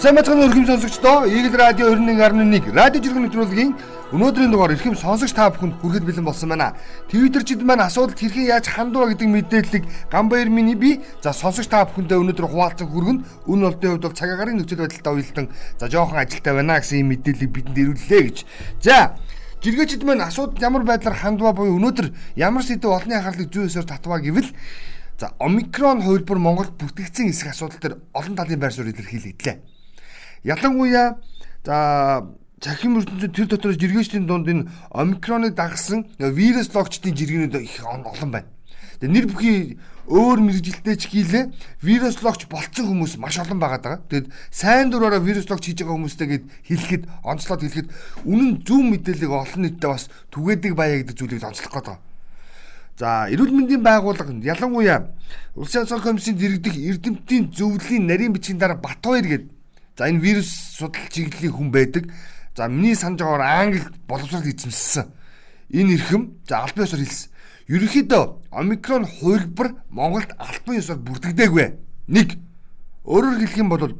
Сайн бацхан өрхөм сонсогчдоо Eagle Radio 21.1 радио жиргэн нэвтрүүлгийн өнөөдрийн дугаар эрхэм сонсогч та бүхэнд хүрэхэд бэлэн болсон байна. Твиттерчид маань асуудалд хэрхэн яаж хандваа гэдэг мэдээллийг Гамбаяр миний би за сонсогч та бүхэндээ өнөөдөр хуваалцан хүргэн үн олдын хувьд бол цаг агаарын нөхцөл байдалтай уялдан за жоохон ажилтаа байна гэсэн ийм мэдээллийг бидэнд ирүүллээ гэж. За жиргээчид маань асуудал ямар байдлаар хандваа буюу өнөөдөр ямар сэдв олонний анхаарлыг зүй өсөөр татваа гэвэл За омикрон хувилбар Монголд бүтгэгдсэн эсэх асуудал төр олон талын байр суурь илэрхийлэгдлээ. Ялангуяа за цахим ертөнцид тэр дотор жиргээчдийн дунд энэ омикроныг дагсан вирус логчдын жиргэнүүд их олон байна. Тэгээ нэр бүхий өөр мэрэгжилтэй ч хийлээ вирус логч болцсон хүмүүс маш олон байгаа даа. Тэгэд сайн дураараа вирус логч хийж байгаа хүмүүстэйгээд хэлэхэд онцлоод хэлэхэд үнэн зөв мэдээллийг олон нийтэд бас түгээдэг баяа гэдэг зүйлийг онцлох гэдэг. За эрүүл мэндийн байгууллага ялангуяа Улсын онцгой комиссийн дэргэдэх эрдэмтдийн зөвлөлийн нарийн бичгийн дараа Батбаяр гэдэг За энэ вирус судал чиглэлийн хүн байдаг. За миний санаж байгаагаар англи боловсрол эзэмссэн. Энэ эрхэм за албан ёсоор хэлсэн. Ерөнхийдөө омикрон хувилбар Монголд албан ёсоор бүрдэгдээгүй. Нэг өөрөөр хэлэх юм бол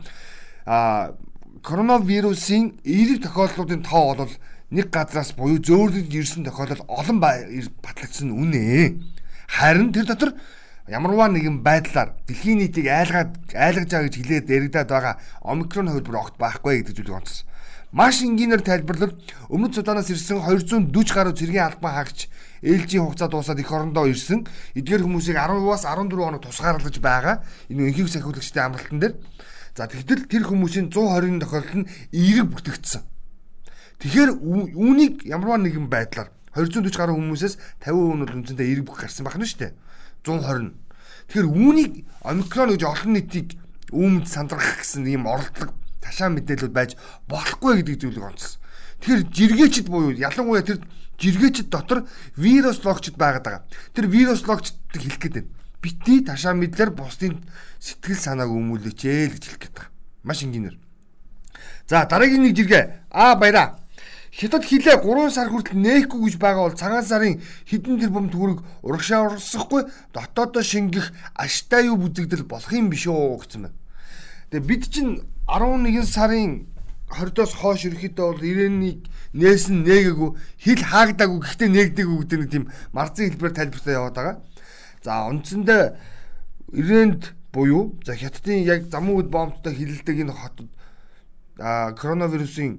а коронавирусын эерэг тохиолдлуудын тоо бол нэг газраас буюу зөөлөж ирсэн тохиолдол олон батлагдсан үнэ. Харин тэр дотор ямарваа нэгэн байдлаар дэлхийн нийтийг айлгаад айлгаж байгаа гэж хэлээд яригадаад байгаа омикрон хувилбар огт байхгүй гэдэг зүйлийг онцсон. Маш энгийнээр тайлбарлал өмнөд Суданаас ирсэн 240 гаруй цэргийн албан хаагч ээлжийн хугацаа дуусаад эх орондоо ирсэн эдгээр хүмүүсийг 10-аас 14 хоног тусгаарлаж байгаа энэ энхийг сахиулагчдын амралтан дээр за тэгтэл тэр хүмүүсийн 120-ын тохиолдол нь эерэг бүртгэгдсэн. Тэгэхээр үүнийг ямарваа нэгэн байдлаар 240 гаруй хүмүүсээс 50% нь үндсэндээ эерэг бүх гарсан байна шүү дээ. 120. Тэгэхээр үүнийг омикрон гэж олон нийтийг үүмд сандрах гэсэн ийм оролдлого ташаа мэдээлүүд байж болохгүй гэдэг зүйлийг онцлсон. Тэгэхээр жиргээчд буюу ялангуяа тэр жиргээчд дотор вирус логчд байгаад байгаа. Тэр вирус логчдыг хэлэх гээд байна. Бити ташаа мэдлэр бусдын сэтгэл санааг өмүүлээч ээ гэж хэлэх гээд байгаа. Маш энгийнээр. За дараагийн нэг жиргээ. Аа баяраа. Хятад хилээ 3 сар хүртэл нээхгүй гэж байгаа бол цагаан сарын хэдэн тэрбум төгрөг урагшаа урсахгүй дотоодоо шингэх аштай юу бүзэгдэл болох юм биш үү гэсэн байна. Тэгээ бид чинь 11 сарын 20-оос хойш ерөөхдөө бол ирээнийг нээсэн нээгээгүй хил хаагдаагүй гэхдээ нээгдээгүй гэдэг нэг тийм марцын хэлбэр тайлбартай яваад байгаа. За үндсэндээ ирээнд буюу за хятадын яг замун үед бомбтой хилэлдэг энэ хотод коронавирусын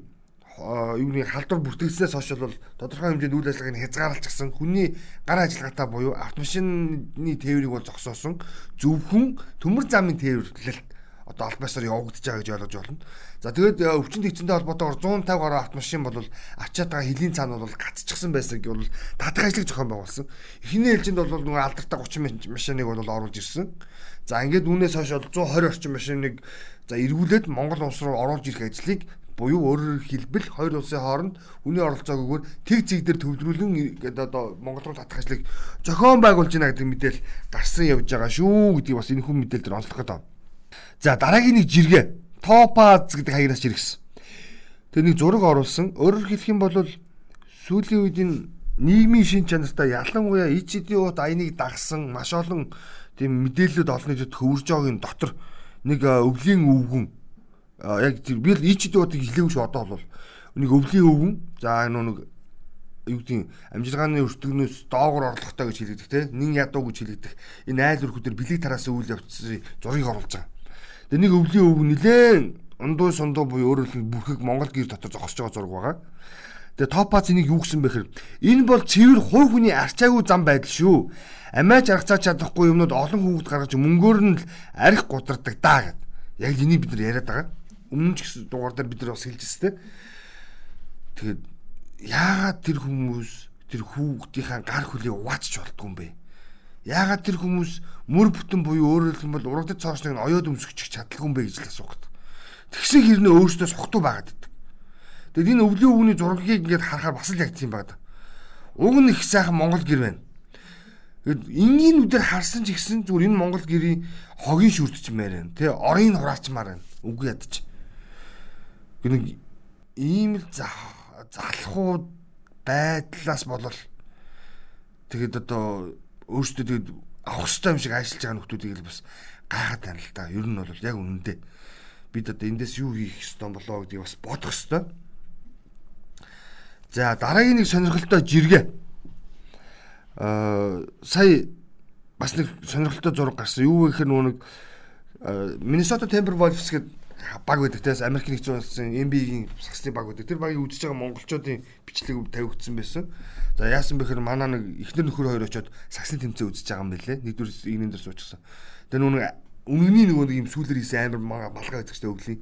юуны халдвар бүртгэгдснээс хойш бол тодорхой хэмжээнд үйл ажиллагааг хязгаарлалчихсан хүний гар ажиллагаатай буюу автомашины тээврийг бол зогсоосон зөвхөн төмөр замын тээвэрлэлт одоо албасаар явагдаж байгаа гэж ойлгож байна. За тэгээд өвчин төвчөндөө холбоотойгоор 150 гаруй автомашин бол ачаад байгаа хөлийн цаана бол гацчихсан байсан гэж бол татах ажлыг зохион байгуулсан. Эхний ээлжинд бол нөгөө алдартай 30 машиныг бол оруулж ирсэн. За ингээд үүнээс хойш 120 орчим машиныг за эргүүлээд Монгол улс руу оруулж ирэх ажлыг буюу өөрөөр хэлбэл хоёр улсын хооронд хүний оролцоогүйгээр тэг зэг дээр төвлөрүүлэн гэдэг одоо Монгол руу татах ажлыг зохион байгуулж байна гэдэг мэдээл гарсан явж байгаа шүү гэдгийг бас энэ хүн мэдээлэл дээр онцлох гэдэг. За дараагийн нэг жиргээ Топаз гэдэг хаягнаас жиргсэн. Тэр нэг зураг оруулсан. Өөрөөр хэлэх юм бол сүүлийн үед энэ нийгмийн шин чанартай ялангуяа ичдийн ут аяныг дагсан маш олон тийм мэдээлэлүүд олон нийтэд хөвөрж байгаагийн дотор нэг өвлийн өвгөн яг би л ичд удыг хэлээгүй шүү одоо бол нэг өвлийн өвгөн за нэг юу гэдэг амжилгааны өртгөнөөс доогор орлоготой гэж хэлэгдэх те нин ядуу гэж хэлэгдэх энэ айл өрхөдөр бэлэг тараас үйл явцын зургийг оруулж байгаа. Тэгээ нэг өвлийн өвгөн нилээн ундуу сундуу буюу өөрөөр хэлбэл бүрхэг Монгол гэр дотор зогсож байгаа зураг байгаа. Тэгээ топац энийг юу гэсэн бэхэр энэ бол цэвэр хувь хүний арчаагүй зам байдал шүү. Амиач аргацаа чадахгүй юмнууд олон хүүхэд гаргаж мөнгөөр нь л арх гудрадаг даа гэд. Яг энийг бид нар яриад байгаа өмнө ч гэсэн дугаар дээр бид нар бас хэлж өстэй. Тэгээд яагаад тэр хүмүүс тэр хүүхдийнхаа гар хөлийг угаачч болдгоо юм бэ? Яагаад тэр хүмүүс мөр бүтэн буюу өөрөөр хэлбэл урагдад цоочныг нь оёод өмсгөж чадлаггүй юм бэ гэж л асуух. Тэгсэн хэрнээ өөртөө сухтуу байгаад байдаг. Тэгэд энэ өвлийн өвгний зургийг ингээд харахаар бас л яг тийм байна. Уг нь их сайхан Монгол гэр байна. Тэгэд энгийн үдээр харсан ч ихсэн зүгээр энэ Монгол гэрийн хогийн шүртчмээр байна. Тэ орын хураачмаар байна. Үгүй ядаж нэг ийм л залхуу байдлаас болол тэгэд одоо өөрсдөө тэгэд авах хэрэгтэй юм шиг ажиллаж байгаа нөхдүүдийг л бас гайхаад байна л да. Ер нь бол яг үнэндээ. бид одоо эндээс юу хийх ёстой болоо гэдгийг бас бодох ёстой. За дараагийн нэг сонирхолтой жиргээ. Аа сая бас нэг сонирхолтой зураг гарсан. Юу вэ гэхээр нөгөө нэг Minnesota Timberwolves гэдэг баг байдаг те Америк нэгдсэн улсын NBA-ийн сагсны баг байдаг. Тэр багийг үзэж байгаа монголчуудын бичлэг тавигдсан байсан. За яасан бэхээр манаа нэг ихнэр нөхөр хоёр очоод сагсны тэмцээн үзэж байгаа юм билэ. Нэгдүгээр игнэн дээр суучихсан. Тэгээ нүг өмнөний нөгөө нэг юм сүүлэр хийсэн амар малгай чинь өглөө.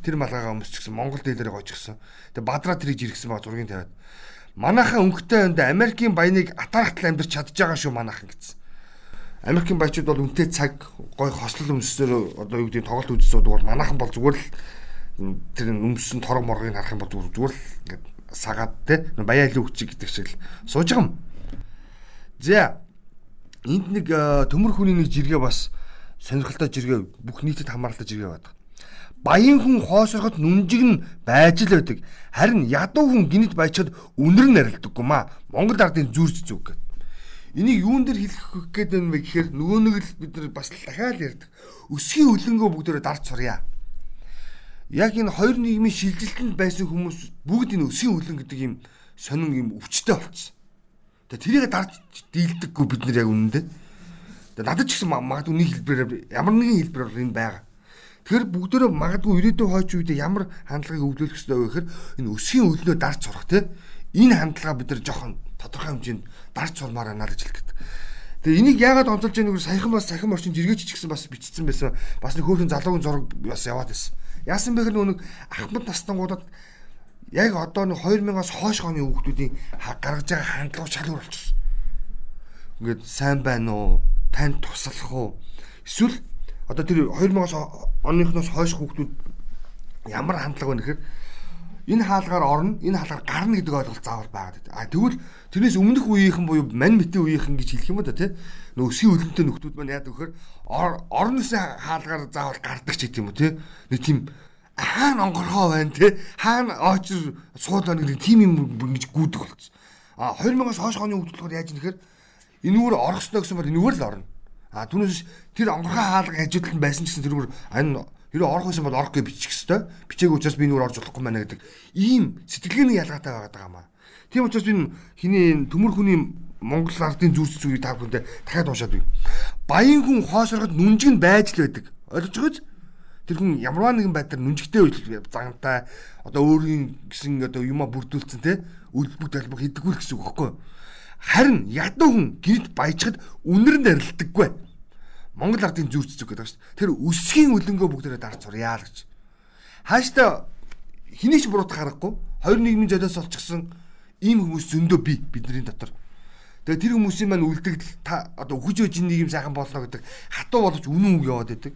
Тэр малгайгаа өмсчихсэн Монгол дээлэрээ гойчихсан. Тэгээ бадраа тэрийг жиргсэн ба зургийг тавиад. Манайхан өнгөтэй өндө Америкийн баяныг атаархтал амьдарч чадж байгаа шүү манайхан гэсэн. Америкийн баячууд бол үнтэй цаг гой хослол өмсөөр одоо юу гэдэг тоглолт үзсэн бол манайхан бол зүгээр л тэр өмсөн торог моргийг харах юм бол зүгээр л ингээд сагаад те баяа илүү хүчиг гэдэг шиг л сууж байгаа юм. За энд нэг төмөр хүний нэг жиргээ бас сонирхолтой жиргээ бүх нийтэд хамаарлаа жиргээ байдаг. Баян хүн хоосороход нүнжиг нь байж л байдаг. Харин ядуу хүн гинт баячаад үнэр нь арилдаггүй маа. Монгол ардын зүрж зүг гэдэг. Энийг юун дээр хэлэх гээд байна вэ гэхээр нөгөө нэг л бид нар бас дахиад ярьдаг. Өсгийн үлэнгөө бүгдөө дарж сурья. Яг энэ хоёр нийгмийн шилжилтэнд байсан хүмүүс бүгд энэ өсгийн үлэн гэдэг юм сонин юм өвчтэй болцсон. Тэгээ тэрийг дарж дийлдэггүй бид нар яг үнэндээ. Тэгээ надад ч гэсэн магадгүй нэг хэлбэрээр ямар нэгэн хэлбэрээр энэ байгаа. Тэгэхээр бүгдөө магадгүй ирээдүйн хойч үедээ ямар хандлагыг өвлөх ёстой вэ гэхээр энэ өсгийн үлнөө дарж сурах тийм энэ хандлага бид нар жоохон тодорхой хэмжээнд дарж сурмаар байна гэж хэлдэг. Тэгээ энийг яагаад онцолж яаг нэр саяхан бас сахим орчин жиргээч ч гэсэн бас бичсэн байсан. Бас нэг хөөрхөн залуугийн зураг бас яваад байсан. Яасан бэ гэхээр нэг ахмад настангуудад яг одоо нэг 2000-аас хойш оны хүүхдүүдийн гаргаж байгаа хандлага шалгуур болчихсон. Ингээд сайн байна уу? Танд туслах уу? Эсвэл одоо тэр 2000-аас оныхноос хойш хүүхдүүд ямар хандлага байна гэхээр энэ хаалгаар орно, энэ хаалгаар гарна гэдэг ойлголт заавал байгаад байдаг. А тэгвэл тэрнээс өмнөх үеийнхэн буюу мань мэтийн үеийнхэн гэж хэлэх юм ба тэ нөө өсгийн үлэнтэй нөхдүүд маань яадаг вөхөр орносын хаалгаар заавал гардаг ч гэдэм үү тэ нэг тийм хаана онгорхоо байна тэ хаана очир суулаа гэдэг тийм юм ингэж гүйдэг болцсон. А 2000-аас хойш оны хөвгөлөөр яаж нэхэр энүүр орох ёстой гэсэн бол энүүр л орно. А түүнээс тэр онгорхоо хаалга хажуудлан байсан гэсэн тэрүүр энэ Хэрэв орох байсан бол орох гэж бичих хэвээр. Бичээгүй учраас би нүр орж болохгүй байна гэдэг ийм сэтгэлгээний ялгаатай байгаад байгаа маа. Тийм учраас би хиний төмөр хүний Монгол ардын зүрс зүгийг та бүхэндээ дахиад уушаад бий. Баян хүн хоосороход нүнжиг нь байж л байдаг. Ойлгож байгааз? Тэр хүн ямарваа нэгэн байдлаар нүнжигтэй үйл зантай одоо өөрийн гэсэн одоо юма бүрдүүлсэн те үлбэг талбаг хийдэггүй гэсэн үг байхгүй. Харин ядуу хүн гинт баяжхад үнэр нь арилдаггүй Монгол ардын зүйц зүг гэдэг шүү дээ. Тэр өсгийн үлэнгөө бүгдээрээ дарж сурьяа л гэж. Хааштай хэний ч буруутах харахгүй. Хоёр нийгмийн золиос олчихсан ийм хүмүүс зөндөө би бидний дотор. Тэгээ тэр хүмүүсийн маань үлдэгдэл та одоо өгөж өж нийгэм сайхан болно гэдэг хатуу боловч үнэн үг яваад байдаг.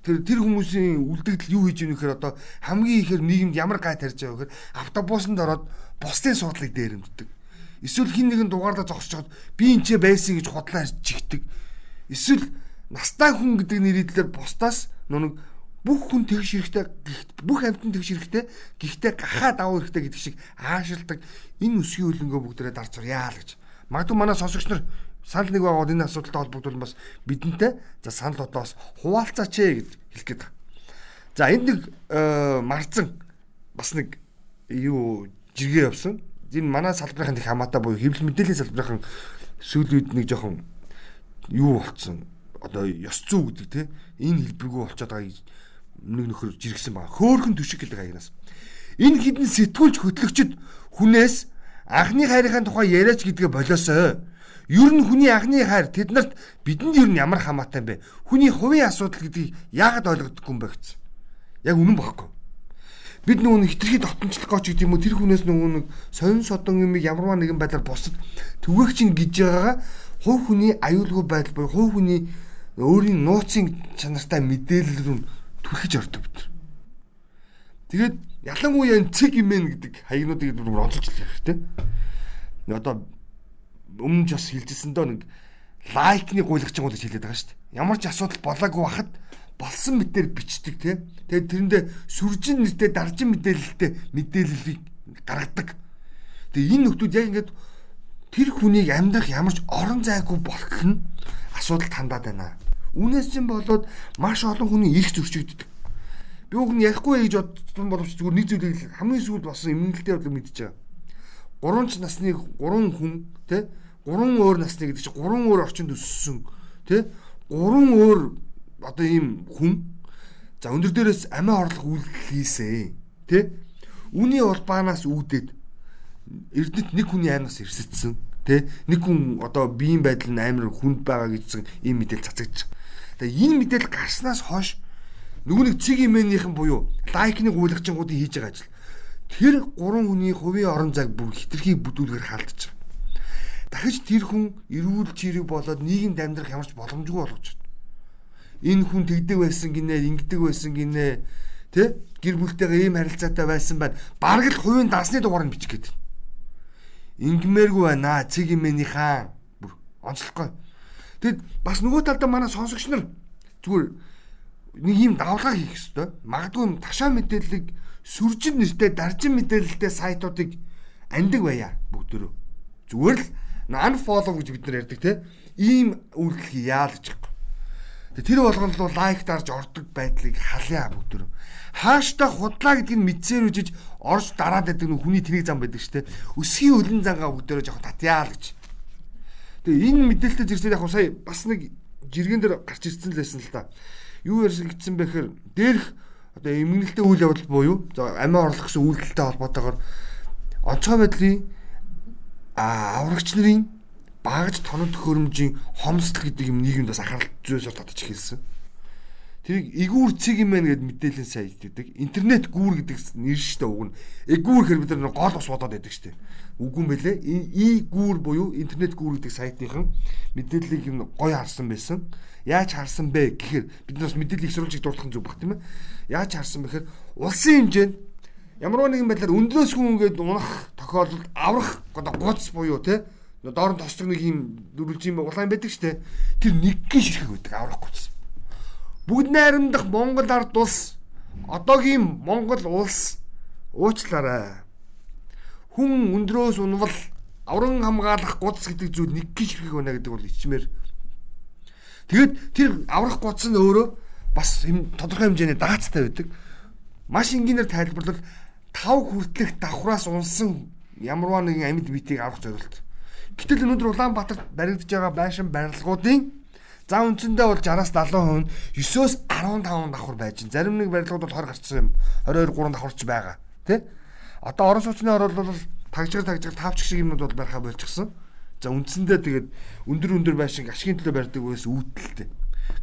Тэр тэр хүмүүсийн үлдэгдэл юу хийж ийнэ гэхээр одоо хамгийн ихээр нийгэмд ямар гай тарьж байгаа гэхээр автобусанд ороод бусдын суудлыг дээрэмддэг. Эсвэл хин нэгэн дугаарлаа зогсож хаад би энэ ч байсан гэж худлаа чигтдэг. Эсвэл настай хүн гэдэг нэрийдлэр бусдаас нүг бүх хүн тэгш хэрэгтэй бүх амьтан тэгш хэрэгтэй гэхдээ гахаа давуу хэрэгтэй гэдэг шиг аашилдаг энэ өсгийн хөлөнгөө бүгдээрээ дарж сурьяа л гэж магадгүй манай сонсогч нар санал нэг байгаад энэ асуудалтай холбогдвол бас бидэнтэй за санал одоос хуваалцаач ээ гэж хэлэх гээд байна. За энд нэг э, марцан бас нэг юу жиргээ явсан. Энэ манай салбарын их хамаатай буюу хэвлэл мэдээллийн салбарын сүүлийн үед нэг жоохон юу болцсон одоо ёс зүй гэдэг те энэ хэлбэргүй болчиход байгааг нэг нөхөр жиргсэн байгаа. Хөөхөн түшиг гэдэг аягнаас. Энэ хідэн сэтгүүлч хөтлөгчд хүнээс анхны хайрынхаа тухай яриач гэдгээ болоосоо. Ер нь хүний анхны хайр тэднэрт бидэнд ер нь ямар хамаатай юм бэ? Хүний хувийн асуудал гэдгийг яагаад ойлгодоггүй юм бэ гэсэн. Яг үнэн багхгүй. Бид нөгөө хитрхи дотомчлох гоч гэдэг юм уу тэр хүнээс нөгөө нэг сонин содон юм ямарваа нэгэн байдлаар босод түгээх чинь гэж байгаагаа хувь хүний аюулгүй байдал буюу хувь хүний өөрийн нууцын чанартай мэдээлэл рүү түрхэж ордог бид. Тэгээд ялангуяа энэ цэг имэн гэдэг хаягнуудыг бүр онцолж хэрэгтэй. Одоо өмнө ч бас хэлжсэн доо нэг лайкны гуйлагчгууд гэж хэлээд байгаа шүү дээ. Ямар ч асуудал болоогүй хахад болсон мэтээр бичдэг тий. Тэгээд тэрэндээ сүржин нэртэй даржин мэдээлэлтэй мэдээллийг гаргадаг. Тэгээд энэ нөхдүүд яг ингээд тэр хүнийг амьдрах ямар ч орон зайгүй болтол нь асуудал тандаад байна. Үүнээс чинь болоод маш олон хүний эрх зөрчигддөг. Би уг нь ярихгүй гэж бодсон боловч зүгээр нэг зүйлийг хамгийн сүүлд болсон эмгэнэлтэй бодлого мэдчихэж байгаа. Гурван ч насны гурван хүн тий гурван өөр насны гэдэг чинь гурван өөр орчинд өссөн тий гурван өөр одоо ийм хүн за өндөр дээрээс амиа орлох үйлдэл хийсэн тий Үүний улбаанаас үүдээд Эрдэнэт нэг хүний аймагаас ирсэдсэн тий нэг хүн одоо биеийн байдал нь амар хүнд байгаа гэсэн ийм мэдээлэл цацагдчих. Тэгээ энэ мэдээлэл гарснаас хойш нэг цэг имэнийхэн буюу лайкны гуйлагчингуудын хийж байгаа ажил тэр гурван хүний хувийн орон зайг бүр хитрхи бүдүүлгээр хаалдчих. Дахиж тэр хүн эрүүл чирэг болоод нийгэмд амьдрах ямарч боломжгүй болгож байна. Энэ хүн тэгдэг байсан гинэ, ингэдэг байсан гинэ, Тэ? Гэр бүлтэйгээ ийм харилцаатай байсан байна. Бараг л хувийн дасны дугаар нь бичих гээд. Ингмээргүй байна. Цэг имэний хаан. Бүр онцлохгүй. Тэгэд бас нөгөө талдаа манай сонсогч нар зүгээр нэг юм давлага хийх ёстой. Магадгүй ташаа мэдээллийг сүржин нэртэй даржин мэдээлэлтэй сайтуудыг андаг байя бүгдөө. Зүгээр л unfollow гэж бид нар ярьдаг те. Ийм үйлдэл хийя л гэж. Тэр болгоно л лайк дарж ордог байдлыг халъя бүгдөө хааштай худлаа гэдгийг мэдсээр үжиж орж дараад байдаг нөх хүний тэрэг зам байдаг штэ. Өсгийн өлөн зангаа бүгдээрээ жоохон татъяа л гэж. Тэгээ энэ мэдээлэлтэй зэрэгтэй яг сая бас нэг жиргэн дээр гарч ирсэн л байсан л та. Юу ярьсан бэ гэхээр дээрх одоо эмгэнэлтэй үйл явдал буюу амиа орлох гэсэн үйлдэлтэй холбоотойгоор онцгой байдлын аврагч нарын багаж тоног төхөөрөмжийн хомсдол гэдэг юм нийгэмд бас анхаарал зүйлсээр татаж эхэлсэн. Тэрийг эгүүр цэг юм байна гэд мэдээлэл сайт гэдэг. Интернет гүүр гэдэг нэр штэ уг нь. Эгүүр хэр бид нар гол ус бодоод байдаг штэ. Үгүй юм бэлээ. И гүүр буюу интернет гүүр гэдэг сайтынхан мэдээллийг нь гоё харсан байсан. Яаж харсан бэ гэхээр бид нар бас мэдээлэл их сурвалжийг дурдах зүг баг тийм ээ. Яаж харсан бэхээр улсын хэмжээнд ямар нэгэн байдлаар өндрөөс хүн ингээд унах тохиолдолд аврах одоо гуц буюу те доор нь тосдог нэг юм дөрвөлж юм улаан байдаг штэ. Тэр нэг гин ширхэг байдаг аврах гуц бүгд найрамдах Монгол ард улс одоогийн Монгол улс уучлаарай. Хүн өндрөөс унвал авран хамгаалах гудс гэдэг зүйл нэг гих хэрэг байна гэдэг бол ичмээр. Тэгэд тэр аврах гудс нь өөрөө бас тодорхой хэмжээний даацтай байдаг. Маш энгийнээр тайлбарлал тав хүртэлх давхраас унсан ямарваа нэгэн амьд биетийг авах зорилт. Гэтэл өнөөдөр Улаанбаатарт баригдаж байгаа байшин барилгуудын За үндсэндээ бол 60-70% нь 9-өөс 15 давхар байж байна. Зарим нэг барилгууд бол 20 гарцсан юм. 22 3 давхарч байгаа. Тэ? Одоо орон сууцны орол бол тагжгар тагжгар тавчг шиг юмнууд бол барихаа болчихсон. За үндсэндээ тэгээд өндөр өндөр байшин ашигын төлөө барьдаг байсан үүдэлтэй.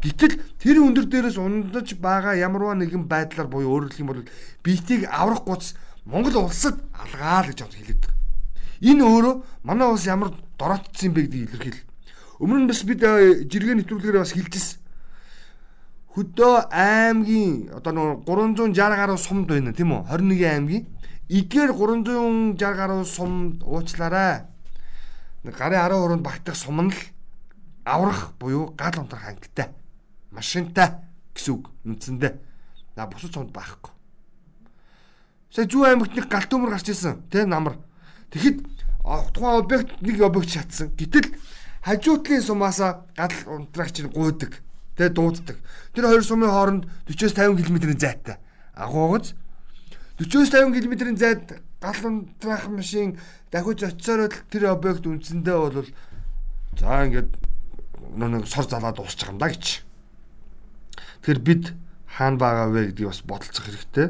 Гэтэл тэр өндөр дээрээс ундаж байгаа ямарваа нэгэн байдлаар буюу өөрөөр хэлэх юм бол биетийг аврах гуц Монгол улсад алгаа л гэж хэлээд. Энэ өөрөө манай улс ямар дороотцсон юм бэ гэдгийг илэрхийлэл. Өмнө нь бас бид э, жиргээ нэвтрүүлгээр бас хэлжсэн. Хөдөө аймгийн одоо нэг 360 гаруй сумд байна тийм үү? 21 аймгийн эдгээр 360 гаруй сумд уучлаарай. Гарын 10 өрөөнд багтах сум нь л аврах буюу гал унтрах ангитай. Машинтай гэсэн үг үндсэндээ. На бусад сумд байхгүй. Сая зүү аймагт нэг галт өмөр гарч ирсэн. Тэ намар. Тэгэхэд тухайн объект нэг объект шатсан. Гэтэл хажуутлын сумаасаа гадал унтрагч нь гуйдаг. Тэгээ дууддаг. Тэр хоёр сумын хооронд 40-50 км-ийн зайтай. Агуугац 40-50 км-ийн зайд гал унтрах машин дахиж очисоор тэр объект үндсэндээ бол за ингээд нэг сор залаад дуусчих юм да гэж. Тэгэхээр бид хаана байгаа вэ гэдгийг бас бодолцох хэрэгтэй.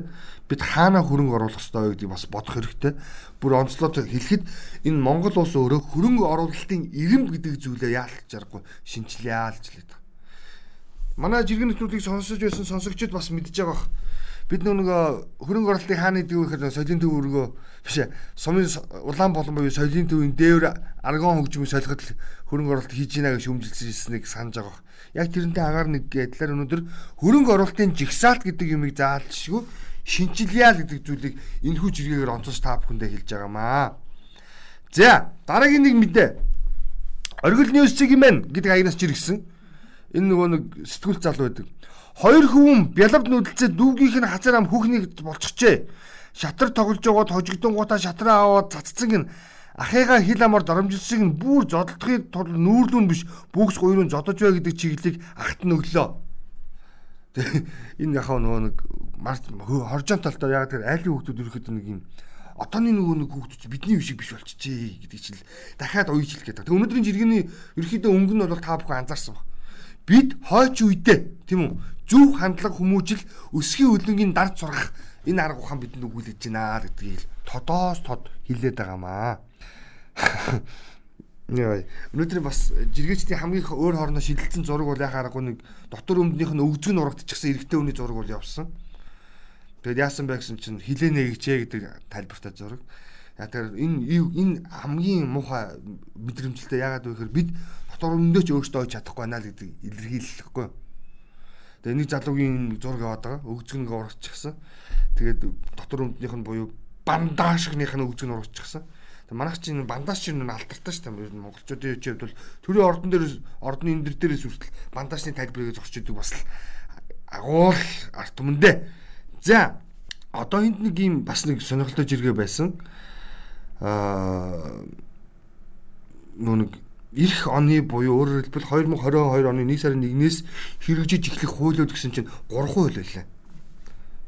Бид хаана хөрөнгө оруулах ёстой вэ гэдгийг бас бодох хэрэгтэй бүр онцлоод хэлэхэд энэ Монгол улс өөрөө хөрөнгө оруулалтын эрэм гэдэг зүйлээ яалтж аргагүй шинжилээ яалж лээд. Манай жиргэн нэвтрүүлгийг сонсож байсан сонсогчид бас мэдж байгаа бах. Бид нөгөө хөрөнгө оруулалтын хааны дүү гэхээр соёлын төв өргөө биш ээ. Сумын улаан болон буюу соёлын төвийн дээвэр аргон хөгжмийн солиход хөрөнгө оруулалт хийж гинэ гэж шүүмжилсэнийг санаж байгаа бах. Яг тэрнтэй агаар нэг гэдлэр өнөөдөр хөрөнгө оруулалтын жигсаалт гэдэг юмыг заалжшгүй шинжилье л гэдэг зүйлийг энэхүү жиргээр онцолж та бүхэндээ хэлж байгаамаа. За дараагийн нэг мэдээ. Оргил ньюс цэг юм байна гэдэг аягнаас жиргсэн. Энэ нөгөө нэг сэтгүүл зал байдаг. Хоёр хөвөн бялавд нүдэлцээ дүүгийнх нь хазар ам хүүхнийг болчихжээ. Шатар тоглож байгаад хожигдонгуудаа шатраа аваад цаццсан гин ахыгаа хил амар доромжилсыг нь бүр зодолдохын тулд нүүрлүүн биш бүгс гуйрын зодож бай гэдэг чиглэлийг агт нь өглөө. Энэ яхаа нөгөө нэг хоржон талтай яг тэр айлын хүүхдүүд ерөөхдөө нэг юм одооны нөгөө нэг хүүхдүүд бидний шиг биш болчихжээ гэдэг чинь дахиад уйжил гэдэг. Тэг өнөөдрийн жиргэний ерөөхдөө өнгө нь бол та бүхэн анзаарсан ба. Бид хойч үедээ тийм үү зөв хандлага хүмүүжил өсгийн үлэнгийн дард сургах энэ арга ухаан бидэнд өгүүлж байна гэдгийг тодоос тод хилээд байгаамаа. Яа. Өнөөдөр бас жиргээчдийн хамгийн өөр хоорондоо шидэлцэн зураг бол яхаа аргагүй нэг дотор өмднийх нь өвзгөн урагдчихсан эрэгтэй хүний зураг бол явсан. Тэгэд яасан бэ гэсэн чинь хилэнэ гэжээ гэдэг тайлбартай зураг. Яг тэр энэ энэ хамгийн муухай мэдрэмжлэлтэй яагаад вэ гэхээр бид дотор өмдөө ч өөртөө ойж чадахгүй байна л гэдэг илэрхийлэхгүй. Тэгээ нэг залуугийн зураг яваад байгаа. Өвзгөн урагдчихсан. Тэгээд дотор өмднийх нь буюу бандашгных нь өвзгөн урагдчихсан манайх чинь бандаж чинь алтартай шүү дээ. Ер нь монголчуудын хувьд бол төрийн ордон дээр ордны энэ дээрээс хүртэл бандажны тайлбарыг зогсож идэг бас л агуул арт түмэндээ. За одоо энд нэг юм бас нэг сонирхолтой жиргээ байсан. Аа нөө нэг эх оны буюу өөрөөр хэлбэл 2022 оны 1 сарын 1-ээс хэрэгжиж эхлэх хуулиуд гэсэн чинь 3% байлаа.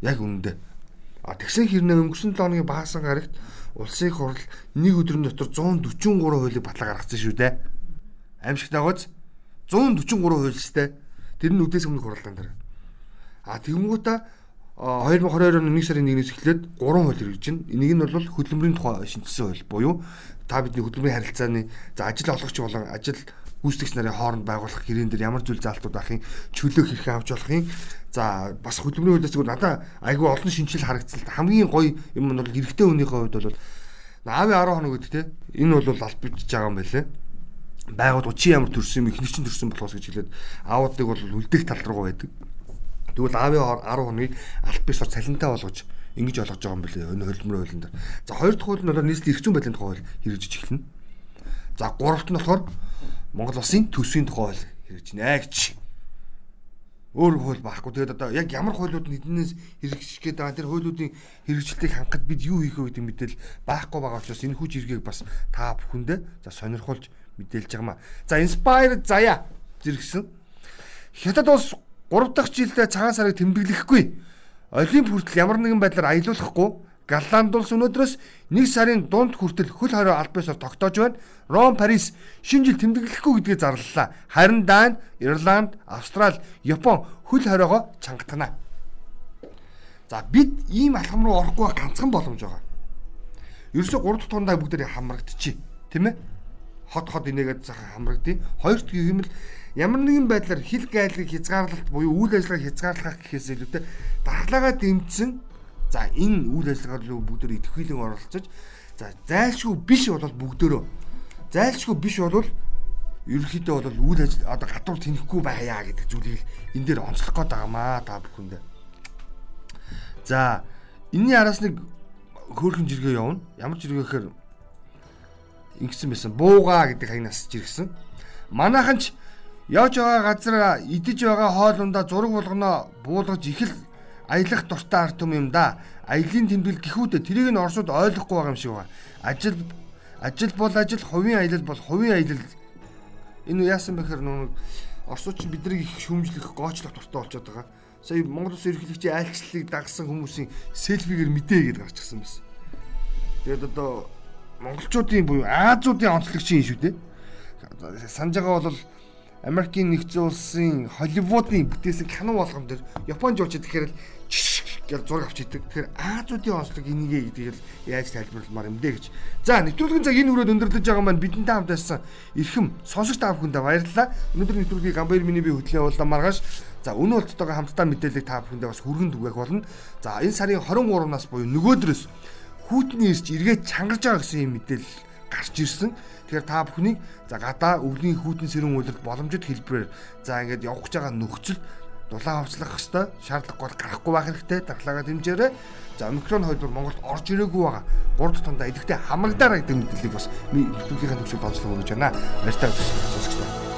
Яг үнэндээ. А тэгсэн хэрнээ өнгөрсөн 7 оны баасан гарагт улсын хурал нэг өдрийн дотор 143 хуулийг батлаа гаргацсан шүү дээ. Аимшигт байгаач 143 хууль дээ. Тэр нь үдээс өмнөх хуралдаан дээр. А тэгмгүүтээ 2022 оны 1 сарын 1-ээс эхлээд 3 хууль хэрэгжиж байна. Энийг нь бол хөдөлмөрийн тухай шинжилсэн хууль буюу та бидний хөдөлмөрийн харилцааны за ажил олгогч болон ажил гүйцэтгэгч нарын хооронд байгуулах гэрэн дээр ямар зүйл заалтууд авахын чөлөө хэрхэн авч болохын за бас хөдөлмөрийн хуулиас зүгээр надаа айгүй олон шинжил харагдсан хамгийн гоё юм нь бол эрэгтэй хүнийхээ хувьд бол аавын 10 хоног гэдэг те энэ бол аль бичиж байгаа юм байлээ. Байгууд чи ямар төрсөн юм ихний чин төрсөн болохоос гэж хэлээд аавуудыг бол үлдэх тал руу байдаг. Тэгвэл аавын 10 хоногийг аль бисор цалинтай болгож ингэж олгож байгаа юм билээ энэ хөлбөмбөрийн хуулинд. За хоёр дахь хууль нь бол нийслэлийн эрх зүйн байдлын тухай хэрэгжиж эхэлнэ. За гуравт нь болохоор Монгол улсын төсвийн тухай хууль хэрэгжиж гэж. Өөр хууль байхгүй. Тэгээд одоо яг ямар хуулиуд эднээс хэрэгжих гээд байгаа тэр хуулиудын хэрэгжилтийг хангахад бид юу хийх вэ гэдэг мэдээлэл байхгүй байгаа учраас энэ хүч эргийг бас та бүхэндээ за сонирхолж мэдээлж байгаа маа. За inspire заяа зэрэгсэн. Хятад улс 3 дахь жилдээ цагаан сарыг тэмдэглэхгүй. Олимп хүртэл ямар нэгэн байдлаар аялуулахгүй Голланд улс өнөөдрөөс 1 сарын дунд хүртэл хөл хорой аль биесээр тогтоож байна. Ром, Парис шинэ жил тэмдэглэхгүй гэдгийг зарлалаа. Харин Дани, Ирланд, Австрали, Япон хөл хоройгоо чангатана. За бид ийм алхам руу орохгүй ганцхан боломж байгаа. Ерөөсө 3 дахь тундаа бүгдээ хамрагдчихъя. Тэ мэ? Хот хот инээгээд захаа хамрагдъя. Хоёр дахь юм л ямар нэгэн байдлаар хил гайлыг хязгаарлалт буюу үйл ажиллагааг хязгаарлах гэхээс илүүтэй дархлаагаа дэмжсэн За энэ үйл ажиллагаар руу бүгдөө идэвхжүүлэн оролцож за зайлшгүй биш бол бүгдөө зайлшгүй биш бол ерөнхийдөө бол үйл ажил одоо гадуур тэнэхгүй байя гэдэг зүйлийг энэ дээр онцлох гээд байгаамаа та бүхэндээ. За энэний араас нэг хөөрхөн жиргээ явна. Ямар жиргээ гэхээр ингэсэн байсан. Бууга гэдэг хаягнаас жиргсэн. Манайхан ч явж байгаа газар идэж байгаа хоолундаа зураг болгоно буулгаж ихэл аялах дуртай арт юм юм да. Аялын тэмдэглэл гихүүдээ тэрийг нь орсууд ойлгохгүй байгаа юм шиг байна. Ажил ажил бол ажил, хувийн аялал бол хувийн аялал. Энэ яасан бэхээр нэг орсууч биднийг их шүмжлэх, гоочлох дуртай болчиход байгаа. Сая Монгол Улс ерөнхийлөгчийн айлчлалыг дагсан хүмүүсийн селфигээр мэдээ гэдээ гарч ирсэн байсан. Тэгээд одоо монголчуудын буюу Азиудын онцлогчийн шүү дээ. Санаж байгаа бол Америкийн нэгдсэн улсын Холливуудын бүтээсэн кино болгон дээр Японы жуулч тэгэхээр л гэж зураг авч идэг. Тэгэхээр Азиудын онцлог энийгээ гэдэг л яаж тайлбарламаар юм дээ гэж. За нэвтрүүлгийн цаг энэ хүрээд өндөрлөж байгаа маань бидэнтэй хамт байсан эрхэм сонсогч та бүхэндээ баярлалаа. Өнөөдөр нэвтрүүлгийг Гамбайр миний би хөтлөө уулаа маргааш. За өнөө болтойгоо хамтдаа мэдээлэл та бүхэндээ бас хүргэн түгээх болно. За энэ сарын 23-наас буюу нөгөөдрөөс хүүтний ирж эргээд чангарж байгаа гэсэн юм мэдээлэл гарч ирсэн. Тэгэхээр та бүхнийг за гадаа өвлийн хүүтэн сэрүүн үйлрэл боломжит хэлбэрээр за ингээд явах гэж байгаа нөхцөл дулаан авчлах хэвээр шаардлагагүй гарахгүй байх хэрэгтэй. Дархлаагаа дэмжээрэй. За омикрон хойдвор Монголд орж ирээгүй байгаа. 3 дахь тундаа идэвхтэй хамрагдаарай гэдэг мэдээллийг бас нэвтрүүлгийн төвшөнд онцлог өгж байна. Баяр таа сонсогч байна.